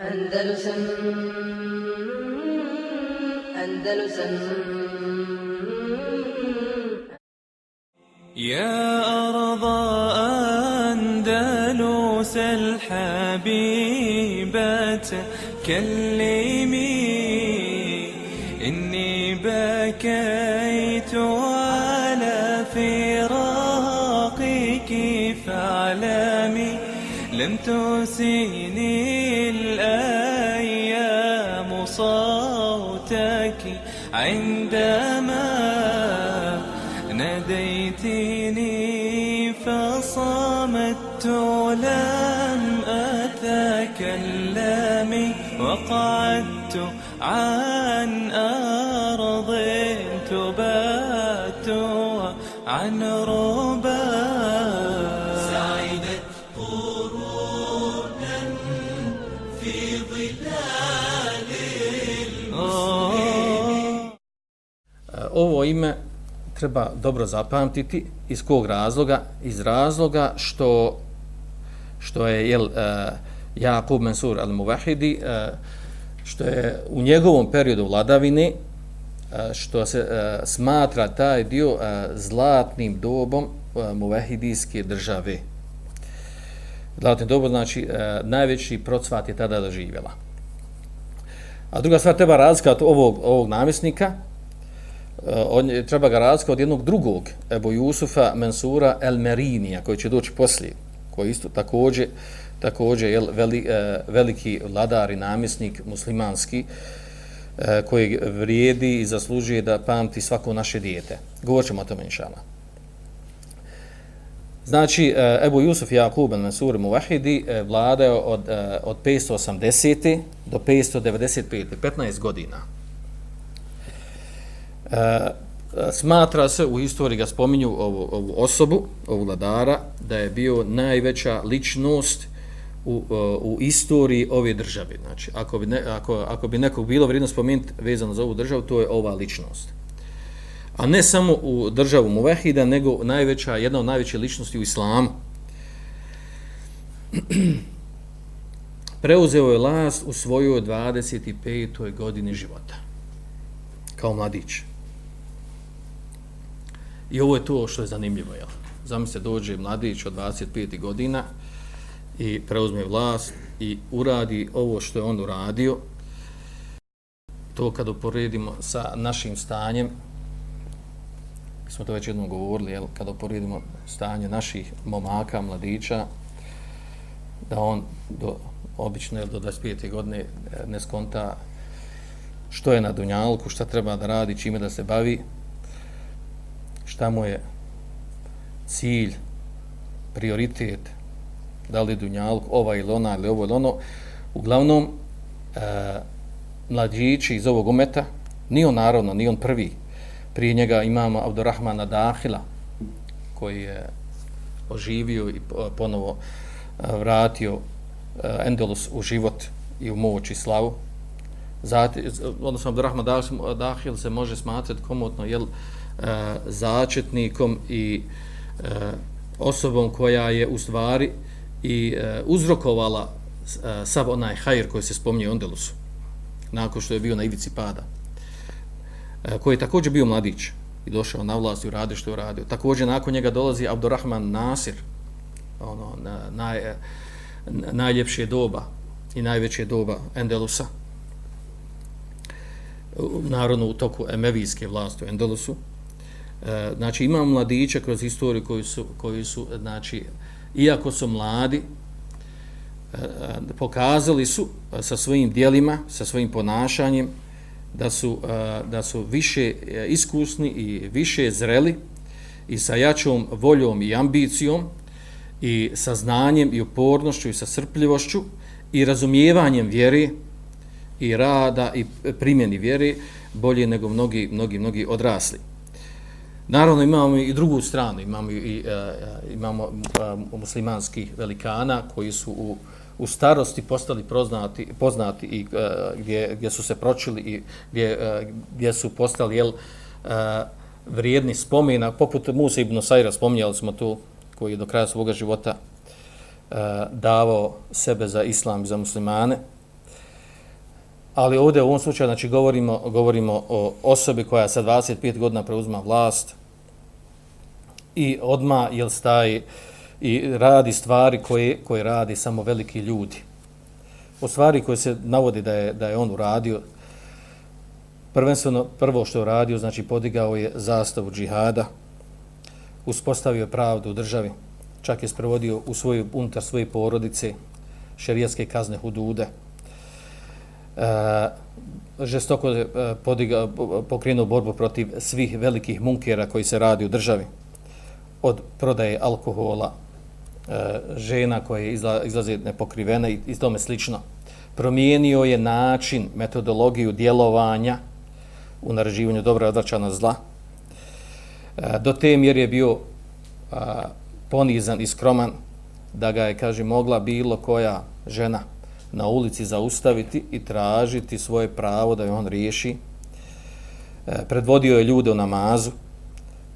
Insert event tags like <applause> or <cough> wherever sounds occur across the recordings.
Andalusam Andalusam يا أرض أندلس الحبيبة كلمي إني بكيت على فراقك فاعلمي لم تسيني وقعدت عن أرض تبات عن ربا سعدت قرونا في ظلال المسلمين ovo ime treba dobro zapamtiti iz kog razloga iz razloga što što je jel uh, Jakub Mansur al-Muvahidi eh, što je u njegovom periodu vladavine eh, što se eh, smatra taj dio zlatnim dobom muvahidijske države. Zlatnim dobom znači najveći procvat je tada doživjela. A druga stvar treba razlikati ovog, ovog namjesnika, on treba ga razlika od jednog drugog Ebu Jusufa Mansura El Merinija koji će doći poslije koji isto također također je veli, e, veliki vladar i namjesnik muslimanski e, koji vrijedi i zaslužuje da pamti svako naše dijete. Govorit ćemo o tome inšala. Znači, e, Ebu Jusuf Jakub al-Mansur Muvahidi vladao od, od 580. do 595. 15 godina. E, smatra se, u istoriji ga spominju ovu, ovu osobu, ovu vladara, da je bio najveća ličnost u, e, u istoriji ove države. Znači, ako bi, ne, ako, ako bi nekog bilo vrijedno spomenuti vezano za ovu državu, to je ova ličnost. A ne samo u državu Muvehida, nego najveća, jedna od najvećih ličnosti u islamu. <clears throat> Preuzeo je last u svojoj 25. godini života. Kao mladić. I ovo je to što je zanimljivo. Jel? Zamislite, dođe mladić od 25 godina i preuzme vlast i uradi ovo što je on uradio. To kad uporedimo sa našim stanjem, smo to već jednom govorili, jel? kad uporedimo stanje naših momaka, mladića, da on do, obično jel, do 25. godine eh, ne skonta što je na Dunjalku, šta treba da radi, čime da se bavi, šta mu je cilj, prioritet, da li dunjalk, ova ili ona ili ovo ili ono. Uglavnom, e, mlađići iz ovog umeta, ni on naravno, ni on prvi. Prije njega imamo Abdurrahmana Dahila, koji je oživio i ponovo e, vratio e, Endelus u život i u moć i slavu. Zati, odnosno, Abdurrahman Dahil se može smatrati komotno, jel, E, začetnikom i e, osobom koja je u stvari i e, uzrokovala e, sav onaj hajr koji se spominje u Andalusu nakon što je bio na ivici pada e, koji je također bio mladić i došao na vlast i uradio što je uradio. Također nakon njega dolazi Abdurrahman Nasir, ono, na, naj, e, najljepše doba i najveće doba Endelusa, narodno u toku emevijske vlasti u Endelusu. E, znači imamo mladića kroz istoriju koji su, koji su znači, iako su mladi, e, e pokazali su e, sa svojim dijelima, sa svojim ponašanjem, da su, e, da su više iskusni i više zreli i sa jačom voljom i ambicijom i sa znanjem i upornošću i sa srpljivošću i razumijevanjem vjere i rada i primjeni vjere bolje nego mnogi, mnogi, mnogi odrasli. Naravno imamo i drugu stranu, imamo i uh, imamo uh, muslimanskih velikana koji su u, u starosti postali poznati, poznati i uh, gdje, gdje su se pročili i gdje, uh, gdje su postali jel, uh, vrijedni spomena, poput Musa ibn Sajra, spominjali smo tu, koji je do kraja svoga života uh, davao sebe za islam i za muslimane. Ali ovdje u ovom slučaju znači, govorimo, govorimo o osobi koja sa 25 godina preuzima vlast i odma jel staje i radi stvari koje, koje radi samo veliki ljudi. O stvari koje se navodi da je, da je on uradio, prvenstveno prvo što je uradio, znači podigao je zastavu džihada, uspostavio pravdu u državi, čak je sprovodio u svoju, unutar svoje porodice šerijatske kazne hudude, e, žestoko je e, podigao, pokrenuo borbu protiv svih velikih munkera koji se radi u državi, od prodaje alkohola, e, žena koje izla, izlaze nepokrivene i, i tome slično. Promijenio je način, metodologiju djelovanja u naraživanju dobra odvraćana zla. E, do te mjere je bio e, ponizan i skroman da ga je, kaže, mogla bilo koja žena na ulici zaustaviti i tražiti svoje pravo da je on riješi. Predvodio je ljude u namazu,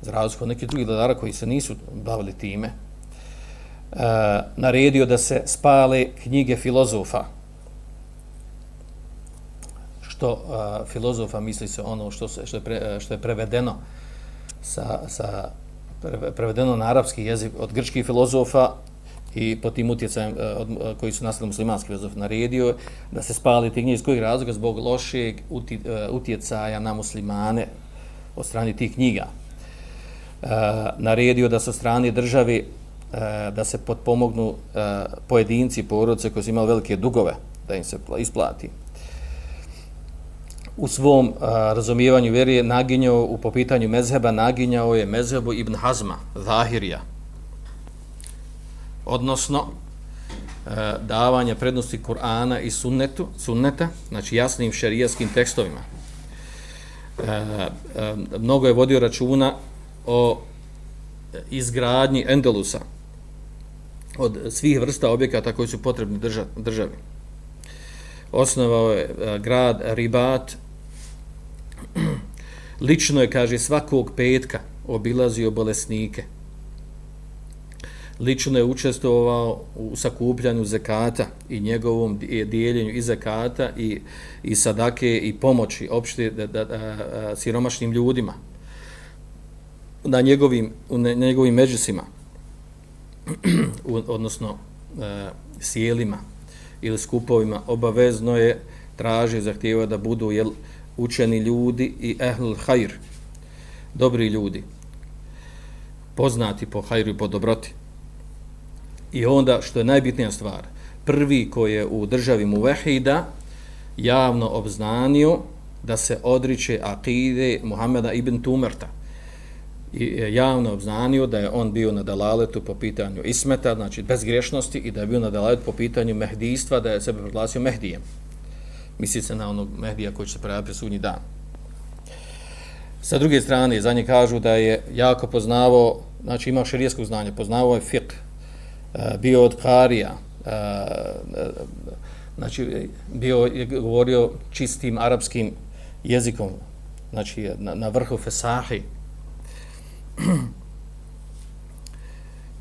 za razliku od nekih drugih vladara koji se nisu bavili time. E, naredio da se spale knjige filozofa. Što e, filozofa misli se ono što, se, što, je, pre, e, što je prevedeno sa, sa prevedeno na arapski jezik od grčkih filozofa i po tim utjecajem e, od, e, koji su nastali muslimanski filozof naredio da se spali te knjige iz kojeg razloga zbog lošeg utjecaja na muslimane od strane tih knjiga. Eh, naredio da sa strane državi eh, da se potpomognu eh, pojedinci i porodice koji su imali velike dugove da im se isplati. U svom razumijevanju vjerije naginjao u popitanju mezheba, naginjao je mezhebu Ibn Hazma, Zahirija, odnosno davanja davanje prednosti Kur'ana i sunnetu, sunneta, znači jasnim šerijaskim tekstovima. E, e, mnogo je vodio računa o izgradnji Endelusa od svih vrsta objekata koji su potrebni drža, državi. Osnovao je e, grad Ribat, <clears throat> lično je, kaže, svakog petka obilazio bolesnike, lično je učestvovao u sakupljanju zekata i njegovom e, dijeljenju i zekata i, i sadake i pomoći opšte da, da, da, siromašnim ljudima na njegovim, na njegovim međusima odnosno e, sjelima ili skupovima obavezno je traži zahtjeva da budu jel, učeni ljudi i ehl hajr dobri ljudi poznati po hajru i po dobroti I onda, što je najbitnija stvar, prvi koji je u državi Muvehida javno obznanio da se odriče akide Muhameda ibn Tumerta. I e, javno obznanio da je on bio na dalaletu po pitanju ismeta, znači bezgrešnosti i da je bio na dalaletu po pitanju mehdijstva, da je sebe proglasio mehdijem. Misli se na onog mehdija koji će se prejaviti sudnji dan. Sa druge strane, za nje kažu da je jako poznavao, znači imao širijesko znanje, poznavao je fiqh, e, bio od Karija, e, znači bio je govorio čistim arapskim jezikom, znači na, na vrhu Fesahi.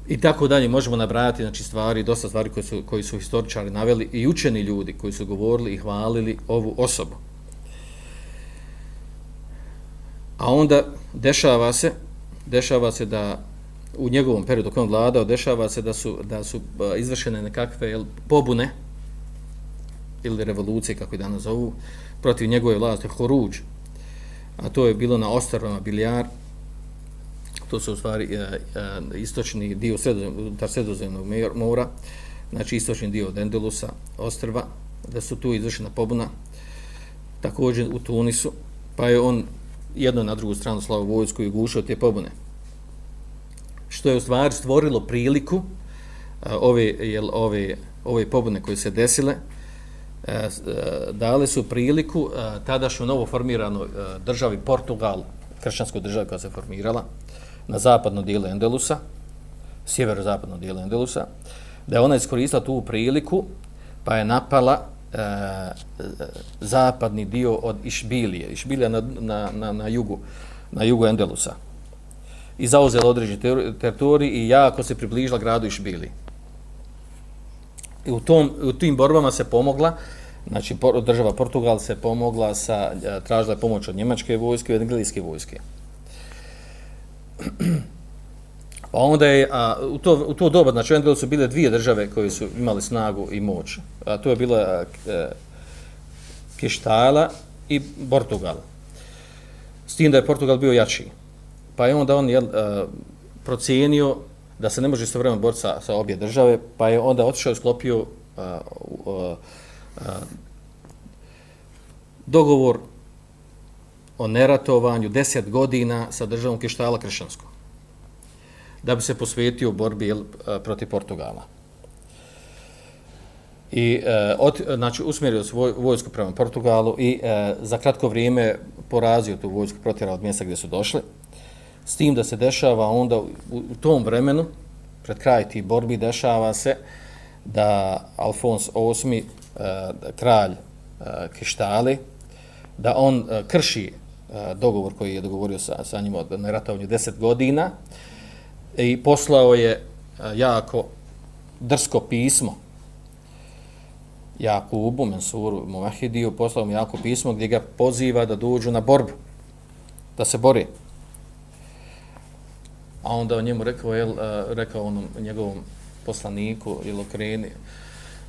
I tako dalje možemo nabrajati znači stvari, dosta stvari koje su, koji su historičari naveli i učeni ljudi koji su govorili i hvalili ovu osobu. A onda dešava se, dešava se da u njegovom periodu kad on vladao, dešava se da su, da su izvršene nekakve jel, pobune ili revolucije, kako je danas zovu, protiv njegove vlasti, Horuđ. A to je bilo na ostrovama Biljar, to su u stvari e, e, istočni dio sredozemnog mora, znači istočni dio od Endelusa, ostrva, da su tu izvršena pobuna, također u Tunisu, pa je on jedno na drugu stranu slavu vojsku i gušao te pobune. Što je u stvari stvorilo priliku e, ove, jel, ove, ove pobune koje se desile, e, e, dale su priliku tadašnju novo formirano državi Portugal, kršćanskoj državi koja se formirala, na zapadno dijelu Endelusa, sjeverozapadno dijelu Endelusa, da je ona iskoristila tu priliku pa je napala e, e, zapadni dio od Išbilije, Išbilija na, na, na, na jugu, na jugu Endelusa i zauzela određeni teritorij i jako se približila gradu Išbili. I u, tom, u tim borbama se pomogla Znači, država Portugal se pomogla sa, e, tražila je pomoć od njemačke vojske i od engleske vojske. Pa onda je, a, u, to, u to doba, znači, u Englelu su bile dvije države koje su imali snagu i moć. A to je bila a, e, Kištala i Portugal. S tim da je Portugal bio jači. Pa je onda on jel, a, procijenio da se ne može istovremeno boriti sa, sa obje države, pa je onda otišao i sklopio a, a, a, dogovor o neratovanju deset godina sa državom Kištala Kršanskom da bi se posvetio borbi jel, e, protiv Portugala. I e, od, znači, usmjerio svoj vojsku prema Portugalu i e, za kratko vrijeme porazio tu vojsku protjera od mjesta gdje su došli. S tim da se dešava onda u, u tom vremenu, pred kraj tih borbi, dešava se da Alfons VIII, e, kralj e, Kištali, da on e, krši E, dogovor koji je dogovorio sa, sa njim od neratovanju deset godina i poslao je e, jako drsko pismo Jakubu, Mensuru, Muvahidiju, poslao mu jako pismo gdje ga poziva da dođu na borbu, da se bori. A onda on njemu rekao, jel, e, rekao onom njegovom poslaniku, ili okreni,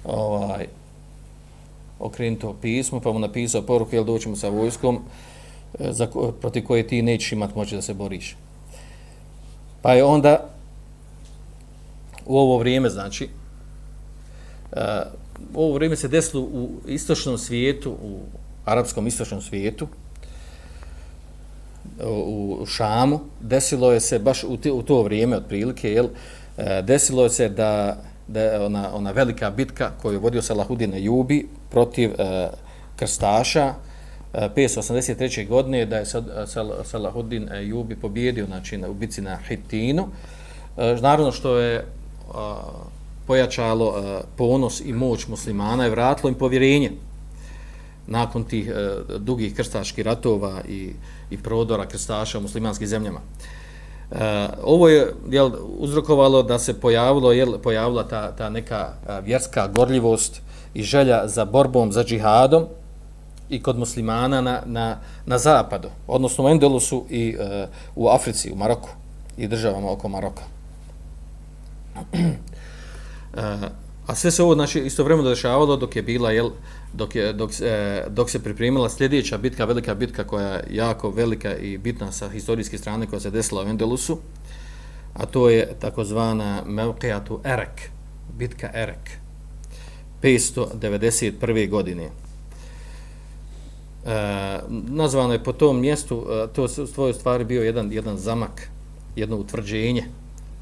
ovaj, okreni to pismo, pa mu napisao poruku, jel, doćemo sa vojskom, E, za, protiv koje ti nećeš imat moći da se boriš. Pa je onda u ovo vrijeme, znači, uh, u ovo vrijeme se desilo u istočnom svijetu, u arapskom istočnom svijetu, e, u, Šamu, desilo je se baš u, te, u to vrijeme otprilike, jel, desilo je se da, da je ona, ona velika bitka koju je vodio Salahudin Jubi protiv e, krstaša, E, 583. godine da je e, Salahuddin Jubi pobjedio znači, u bici na Hitinu. E, naravno što je pojačalo ponos i moć muslimana i vratilo im povjerenje nakon tih dugih krstaških ratova i, i prodora krstaša u muslimanskim zemljama. Ovo je jel, uzrokovalo da se pojavilo, jel, pojavila ta, ta neka vjerska gorljivost i želja za borbom, za džihadom, i kod muslimana na, na, na zapadu, odnosno u Endelusu i e, u Africi, u Maroku i državama oko Maroka. <clears throat> e, a sve se ovo znači, isto dešavalo dok je bila, jel, dok, je, dok, e, dok se pripremila sljedeća bitka, velika bitka koja je jako velika i bitna sa historijske strane koja se desila u Endelusu, a to je takozvana Mevqijatu Erek, bitka Erek, 591. godine. E, nazvano je po tom mjestu, e, to je svoje stvari bio jedan, jedan zamak, jedno utvrđenje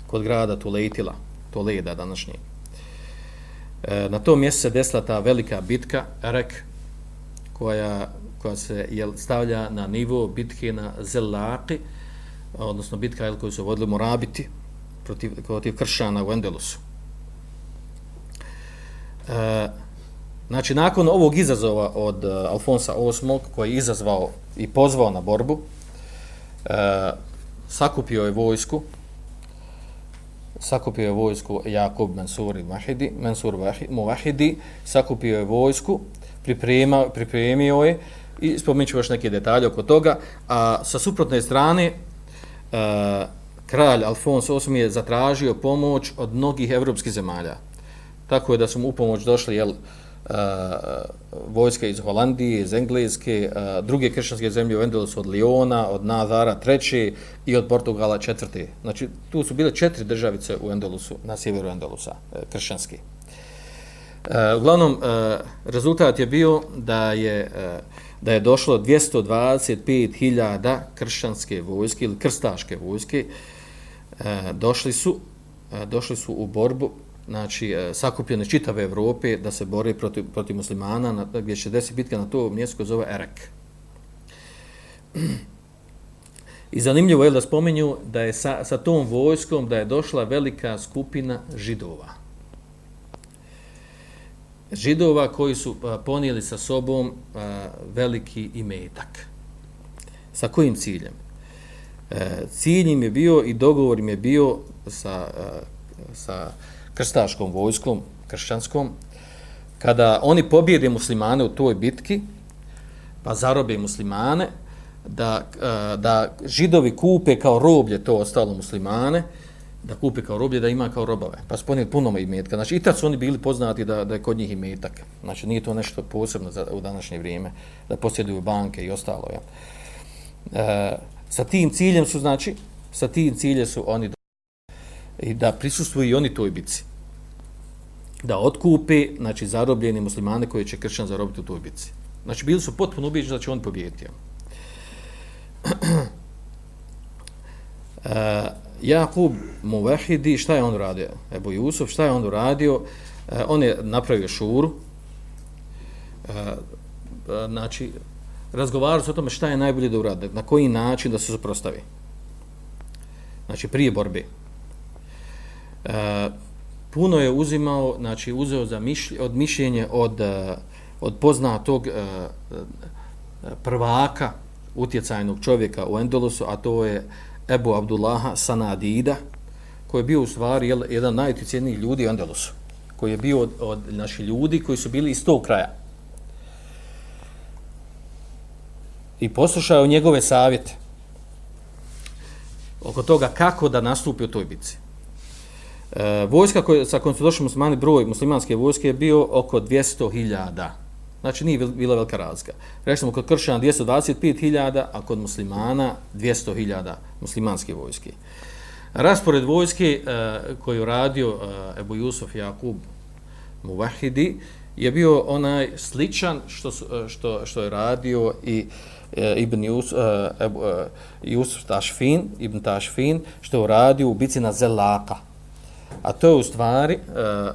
kod grada Tuletila, Toleda današnje. E, na tom mjestu se desila ta velika bitka, Rek, koja, koja se jel, stavlja na nivo bitke na Zelaki, odnosno bitka jel, koju su vodili Morabiti protiv, protiv Kršana u Endelusu. E, Znači, nakon ovog izazova od uh, Alfonsa VIII, koji je izazvao i pozvao na borbu, uh, sakupio je vojsku, sakupio je vojsku Jakub Mansur i Mahidi, Mansur Muvahidi, sakupio je vojsku, priprema, pripremio je, i spomenut ću još neke detalje oko toga, a sa suprotne strane, uh, kralj Alfons VIII je zatražio pomoć od mnogih evropskih zemalja. Tako je da su mu u pomoć došli, jel, uh, uh, vojska iz Holandije, iz Engleske, uh, druge kršćanske zemlje u Endelusu od Liona, od Nazara treći i od Portugala četvrti. Znači, tu su bile četiri državice u Endelusu, na sjeveru Endelusa, uh, e, kršćanski. Uh, e, uglavnom, uh, rezultat je bio da je, uh, da je došlo 225.000 kršćanske vojske ili krstaške vojske, uh, došli su, uh, došli su u borbu znači, e, sakupljene čitave Evrope da se bore protiv, protiv muslimana, na, gdje će desiti bitka na to mjesto koje zove Erek. I zanimljivo je da spomenju da je sa, sa tom vojskom da je došla velika skupina židova. Židova koji su ponijeli sa sobom a, veliki imetak. Sa kojim ciljem? E, cilj im je bio i dogovor im je bio sa, a, sa krstaškom vojskom, kršćanskom, kada oni pobjede muslimane u toj bitki, pa zarobe muslimane, da, e, da židovi kupe kao roblje to ostalo muslimane, da kupe kao roblje, da ima kao robove. Pa su ponijeli puno imetka. Znači, i tad su oni bili poznati da, da je kod njih imetak. Znači, nije to nešto posebno za, u današnje vrijeme, da posjeduju banke i ostalo. Ja. E, sa tim ciljem su, znači, sa tim ciljem su oni i da prisustuju i oni toj bici. Da otkupe, znači, zarobljene muslimane koje će kršćan zarobiti u toj bitci. Znači, bili su potpuno ubijeđeni da će on pobijeti. Uh, <clears throat> e, Jakub Muvahidi, šta je on uradio? Ebu Jusuf, šta je on uradio? Uh, on je napravio šuru. uh, uh, znači, razgovarali su o tome šta je najbolje da urade, na koji način da se suprostavi. Znači, prije borbe. Uh, puno je uzimao, znači, uzeo za mišlj, od mišljenje od, eh, od poznatog eh, eh, prvaka utjecajnog čovjeka u Endolusu, a to je Ebu Abdullaha Sanadida, koji je bio u stvari jel, jedan najutjecajnijih ljudi u Endelusu, koji je bio od, od naših ljudi koji su bili iz tog kraja. I poslušao njegove savjete oko toga kako da nastupi u toj bici. E, vojska koja, sa kojom su došli muslimani, broj muslimanske vojske je bio oko 200.000 Znači nije bila velika razlika. Rečemo kod kršćana 225.000, a kod muslimana 200.000 muslimanske vojske. Raspored vojske e, koju radio e, Ebu Jusuf Jakub Muvahidi je bio onaj sličan što, su, e, što, što je radio i e, Ibn Jus, e, Ebu, e, Jusuf Tašfin, Ibn Tašfin, što je radio u bici na Zelaka. A to je u stvari uh,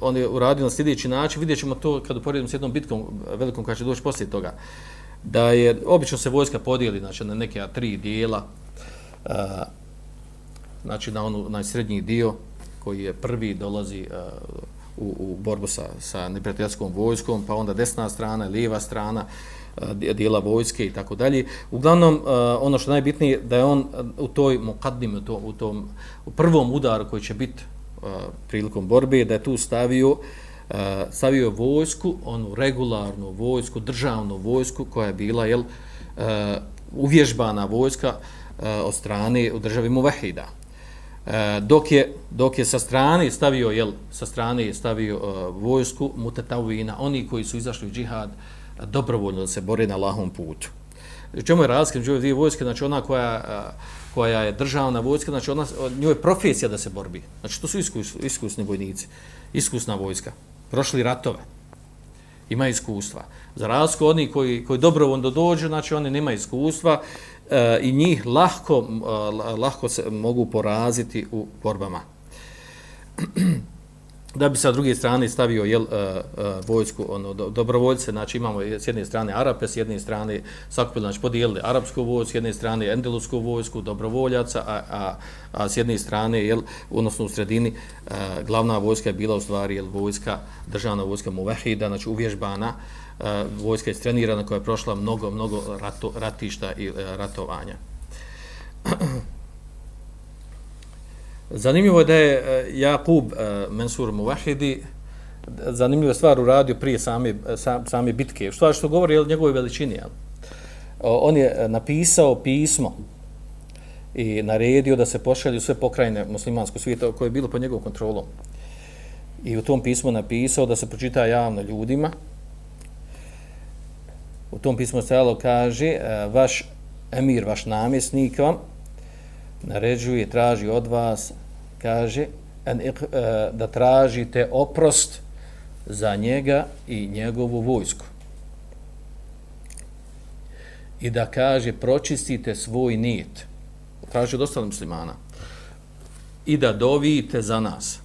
on je uradio na sljedeći način, vidjet ćemo to kad uporedimo s jednom bitkom velikom koja će doći poslije toga, da je, obično se vojska podijeli znači, na neke tri dijela, uh, znači na onu najsrednji dio koji je prvi dolazi uh, u, u borbu sa, sa neprijateljskom vojskom, pa onda desna strana, lijeva strana, dijela vojske i tako dalje. Uglavnom, eh, ono što najbitnije da je on eh, u toj mukaddim, u, to, u tom u prvom udaru koji će biti eh, prilikom borbe da je tu stavio stavio vojsku, onu regularnu vojsku, državnu vojsku koja je bila jel, uvježbana vojska od strane u državi Muvahida. Dok je, dok je sa strane stavio jel, sa strane je stavio vojsku mutatavina oni koji su izašli u džihad dobrovoljno da se bore na lahom putu. Čemu je razlika među dvije vojske? Znači ona koja koja je državna vojska, znači ona, njoj je profesija da se borbi. Znači to su iskus, iskusni vojnici, iskusna vojska. Prošli ratove, ima iskustva. Za razliku od koji, koji dobrovoljno dođu, znači oni nema iskustva e, i njih lahko, e, lahko se mogu poraziti u borbama da bi sa druge strane stavio jel, uh, uh, vojsku, ono, do, dobrovoljce, znači imamo s jedne strane Arape, s jedne strane sakupili, znači podijelili arapsku vojsku, s jedne strane endelusku vojsku, dobrovoljaca, a, a, a s jedne strane, jel, odnosno u sredini, uh, glavna vojska je bila u stvari jel, vojska, državna vojska Muvehida, znači uvježbana, uh, vojska je strenirana koja je prošla mnogo, mnogo rato, ratišta i uh, ratovanja. <clears throat> Zanimljivo je da je e, Jakub e, Mensur Muvahidi zanimljiva stvar uradio prije same, e, same bitke. Što što govori o njegovoj veličini. Jel? On je napisao pismo i naredio da se pošalju sve pokrajine muslimanskog svijeta koje je bilo pod njegovom kontrolom. I u tom pismu napisao da se pročita javno ljudima. U tom pismu stajalo kaže vaš emir, vaš namjesnik vam naređuje, traži od vas kaže en, uh, e, da tražite oprost za njega i njegovu vojsku. I da kaže pročistite svoj nijet. Traži od ostalih muslimana. I da dovijete za nas.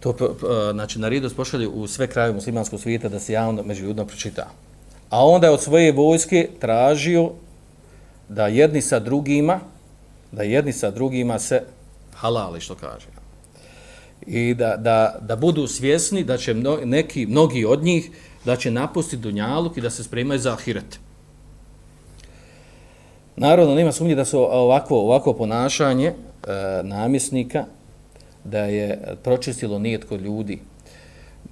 To, e, znači, na ridu pošalju u sve kraje muslimanskog svijeta da se javno među ljudima pročita. A onda je od svoje vojske tražio da jedni sa drugima, da jedni sa drugima se halali, što kaže. I da, da, da budu svjesni da će mno, neki, mnogi od njih da će napustiti dunjaluk i da se spremaju za ahiret. Naravno, nema sumnje da su ovako, ovako ponašanje e, namjesnika da je pročistilo nijet kod ljudi,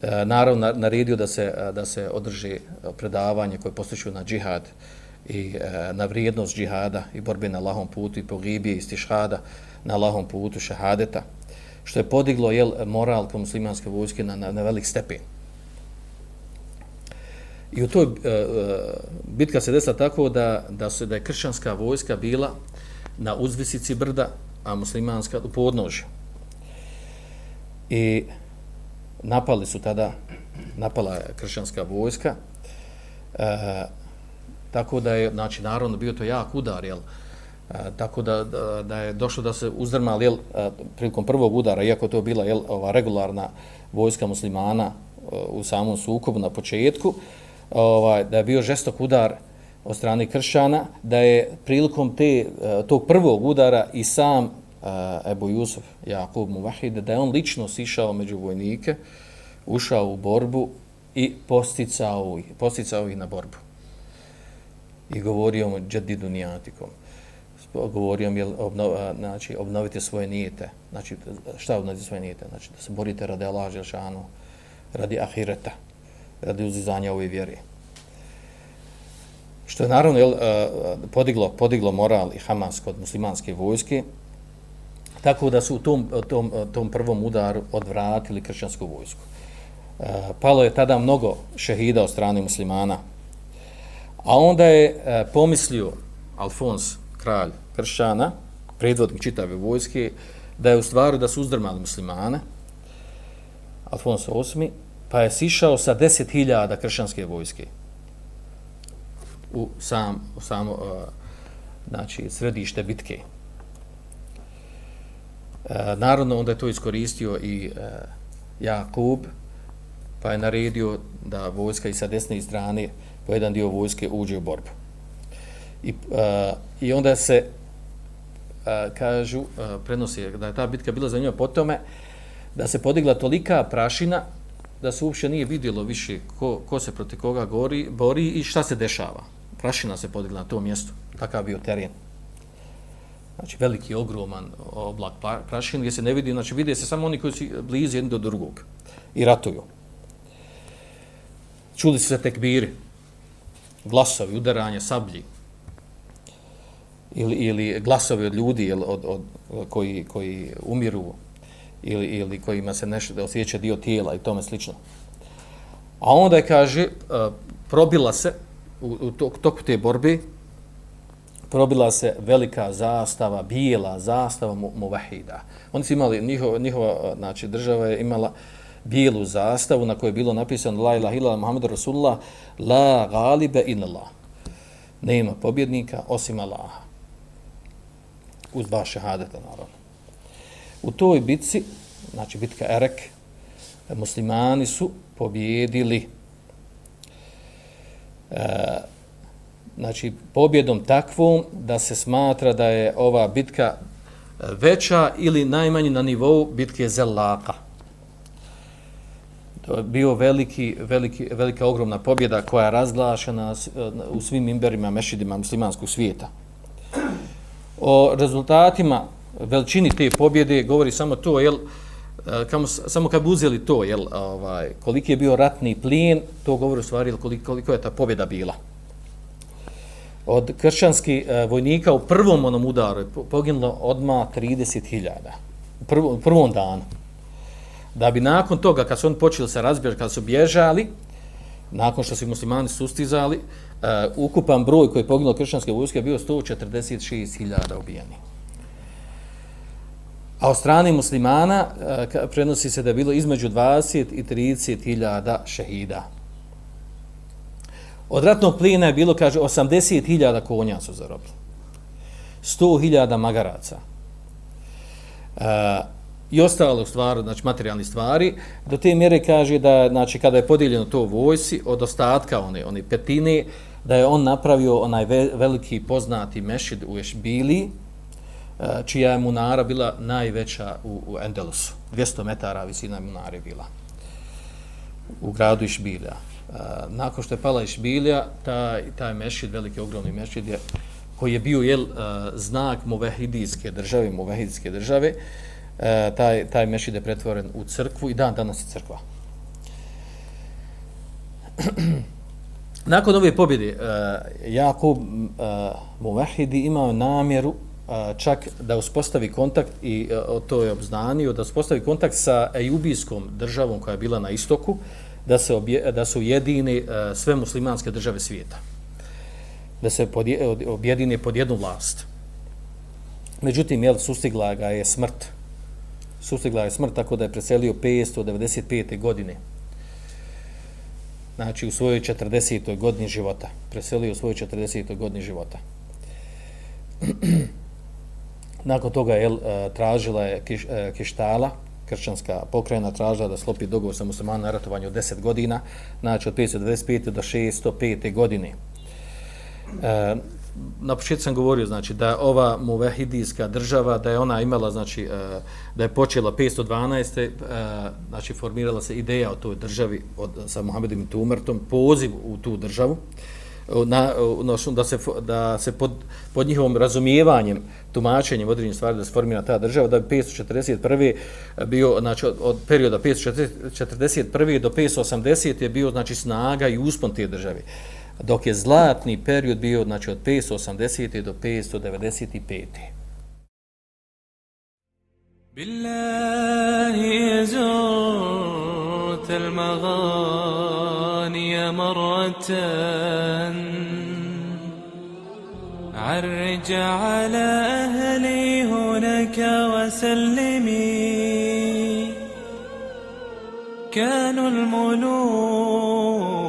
e, naravno naredio da se, da se održi predavanje koje postiču na džihad i e, na vrijednost džihada i borbe na lahom putu i pogibije i stišhada na lahom putu šehadeta, što je podiglo jel, moral kod muslimanske vojske na, na, na velik stepen. I u toj e, e bitka se desila tako da, da, se, da je kršćanska vojska bila na uzvisici brda, a muslimanska u podnožju. I napali su tada, napala je kršćanska vojska, e, tako da je, znači, naravno, bio to jak udar, jel, uh, tako da, da, da je došlo da se uzdrmali, jel, e, prilikom prvog udara, iako to bila, jel, ova regularna vojska muslimana e, u samom sukobu na početku, ovaj, da je bio žestok udar od strane kršćana, da je prilikom te, tog prvog udara i sam uh, Ebu Jusuf, Jakub Muvahid, da je on lično sišao među vojnike, ušao u borbu i posticao ih, posticao ih na borbu. I govorio mu džedidu nijatikom. Govorio mu, obnov, znači, obnovite svoje nijete. Znači, šta obnovite svoje nijete? Znači, da se borite radi Allah, Želšanu, radi ahireta radi uzizanja ove vjere. Što je naravno jel, podiglo, podiglo moral i Hamas kod muslimanske vojske, tako da su u tom, tom, tom prvom udaru odvratili kršćansku vojsku. Palo je tada mnogo šehida od strane muslimana, a onda je e, pomislio Alfons, kralj kršćana, predvodnik čitave vojske, da je u stvaru da su uzdrmali muslimane, Alfons VIII, pa je sišao sa 10.000 kršćanske vojske u sam, u samo, e, znači, središte bitke. E, narodno onda je to iskoristio i e, Jakub, pa je naredio da vojska i sa desne strane po jedan dio vojske uđe u borbu. I, uh, i onda se uh, kažu, uh, prenosi da je ta bitka bila za njoj po tome, da se podigla tolika prašina da se uopće nije vidjelo više ko, ko se proti koga gori, bori i šta se dešava. Prašina se podigla na tom mjestu, takav bio teren. Znači, veliki, ogroman oblak prašina gdje se ne vidi, znači vidi se samo oni koji su blizu jedni do drugog i ratuju. Čuli se tekbiri, glasovi, udaranje, sablji ili, ili glasovi od ljudi ili od, od, koji, koji umiru ili, ili kojima se nešto da osjeća dio tijela i tome slično. A onda je, kaže, e, probila se u, u toku te borbe, probila se velika zastava, bijela zastava muvahida. Oni su imali, njihova, njihova znači, država je imala bijelu zastavu na kojoj je bilo napisano La ilaha illa Muhammed Rasulullah La galibe in Allah. Nema pobjednika osim Allaha. Uz dva šehadeta, naravno. U toj bitci, znači bitka Erek, muslimani su pobjedili e, znači pobjedom takvom da se smatra da je ova bitka veća ili najmanje na nivou bitke Zelaka. To je bio veliki, veliki, velika ogromna pobjeda koja je razglašena e, u svim imberima, mešidima muslimanskog svijeta. O rezultatima veličini te pobjede govori samo to, jel, e, kamo, samo kad bi uzeli to, jel, ovaj, koliki je bio ratni plijen, to govori u stvari koliko, koliko je ta pobjeda bila. Od kršćanskih e, vojnika u prvom onom udaru je poginulo odma 30.000 u prvom, prvom danu. Da bi nakon toga, kad su oni počeli se razbježati, kad su bježali, nakon što su muslimani sustizali, uh, ukupan broj koji je poginulo kršćanske vojske je bio 146.000 ubijeni. A od strane muslimana uh, prenosi se da je bilo između 20 i 30.000 šehida. Od ratnog plina je bilo, kaže, 80.000 konja su zarobili. 100.000 magaraca. Uh, I ostale stvari, znači materijalni stvari, do te mjere kaže da, znači, kada je podijeljeno to vojsi, od ostatka one, one petine, da je on napravio onaj veliki poznati mešid u Ešbili, e, čija je munara bila najveća u, u Endelusu. 200 metara visina munare bila u gradu Išbilja. E, nakon što je pala Išbilja, taj, taj mešid, veliki ogromni mešid, je, koji je bio jel, e, znak muvehidijske države, muvehidijske države, e, taj, taj mešid je pretvoren u crkvu i dan danas je crkva. <clears throat> Nakon ove pobjede, uh, Jakub uh, Muvahidi imao namjeru uh, čak da uspostavi kontakt i uh, to je obznanio, da uspostavi kontakt sa Ejubijskom državom koja je bila na istoku, da se obje, da su jedini uh, sve muslimanske države svijeta. Da se podje, objedine pod jednu vlast. Međutim, jel, sustigla ga je smrt. Sustigla je smrt tako da je preselio 595. godine znači u svojoj 40. godini života. Preselio u svojoj 40. godini života. <clears throat> Nakon toga je eh, tražila je kiš, eh, Kištala, kršćanska pokrajina, tražila da slopi dogovor sa muslimanom na ratovanju od 10 godina, znači od 525. do 605. godine. E, na početku sam govorio znači da ova muvehidijska država da je ona imala znači e, da je počela 512. E, znači formirala se ideja o toj državi od sa Muhamedom Tumertom poziv u tu državu e, na, na da se da se pod, pod njihovom razumijevanjem tumačenjem određenih stvari da se formira ta država da bi 541. bio znači od, od perioda 541. do 580. je bio znači snaga i uspon te države dok je zlatni period bio znači od 580. do 595. بالله زرت المغاني مرة عرج على أهلي هناك وسلمي كانوا الملوك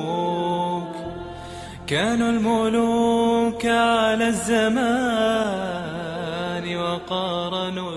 كانوا الملوك على الزمان وقارنوا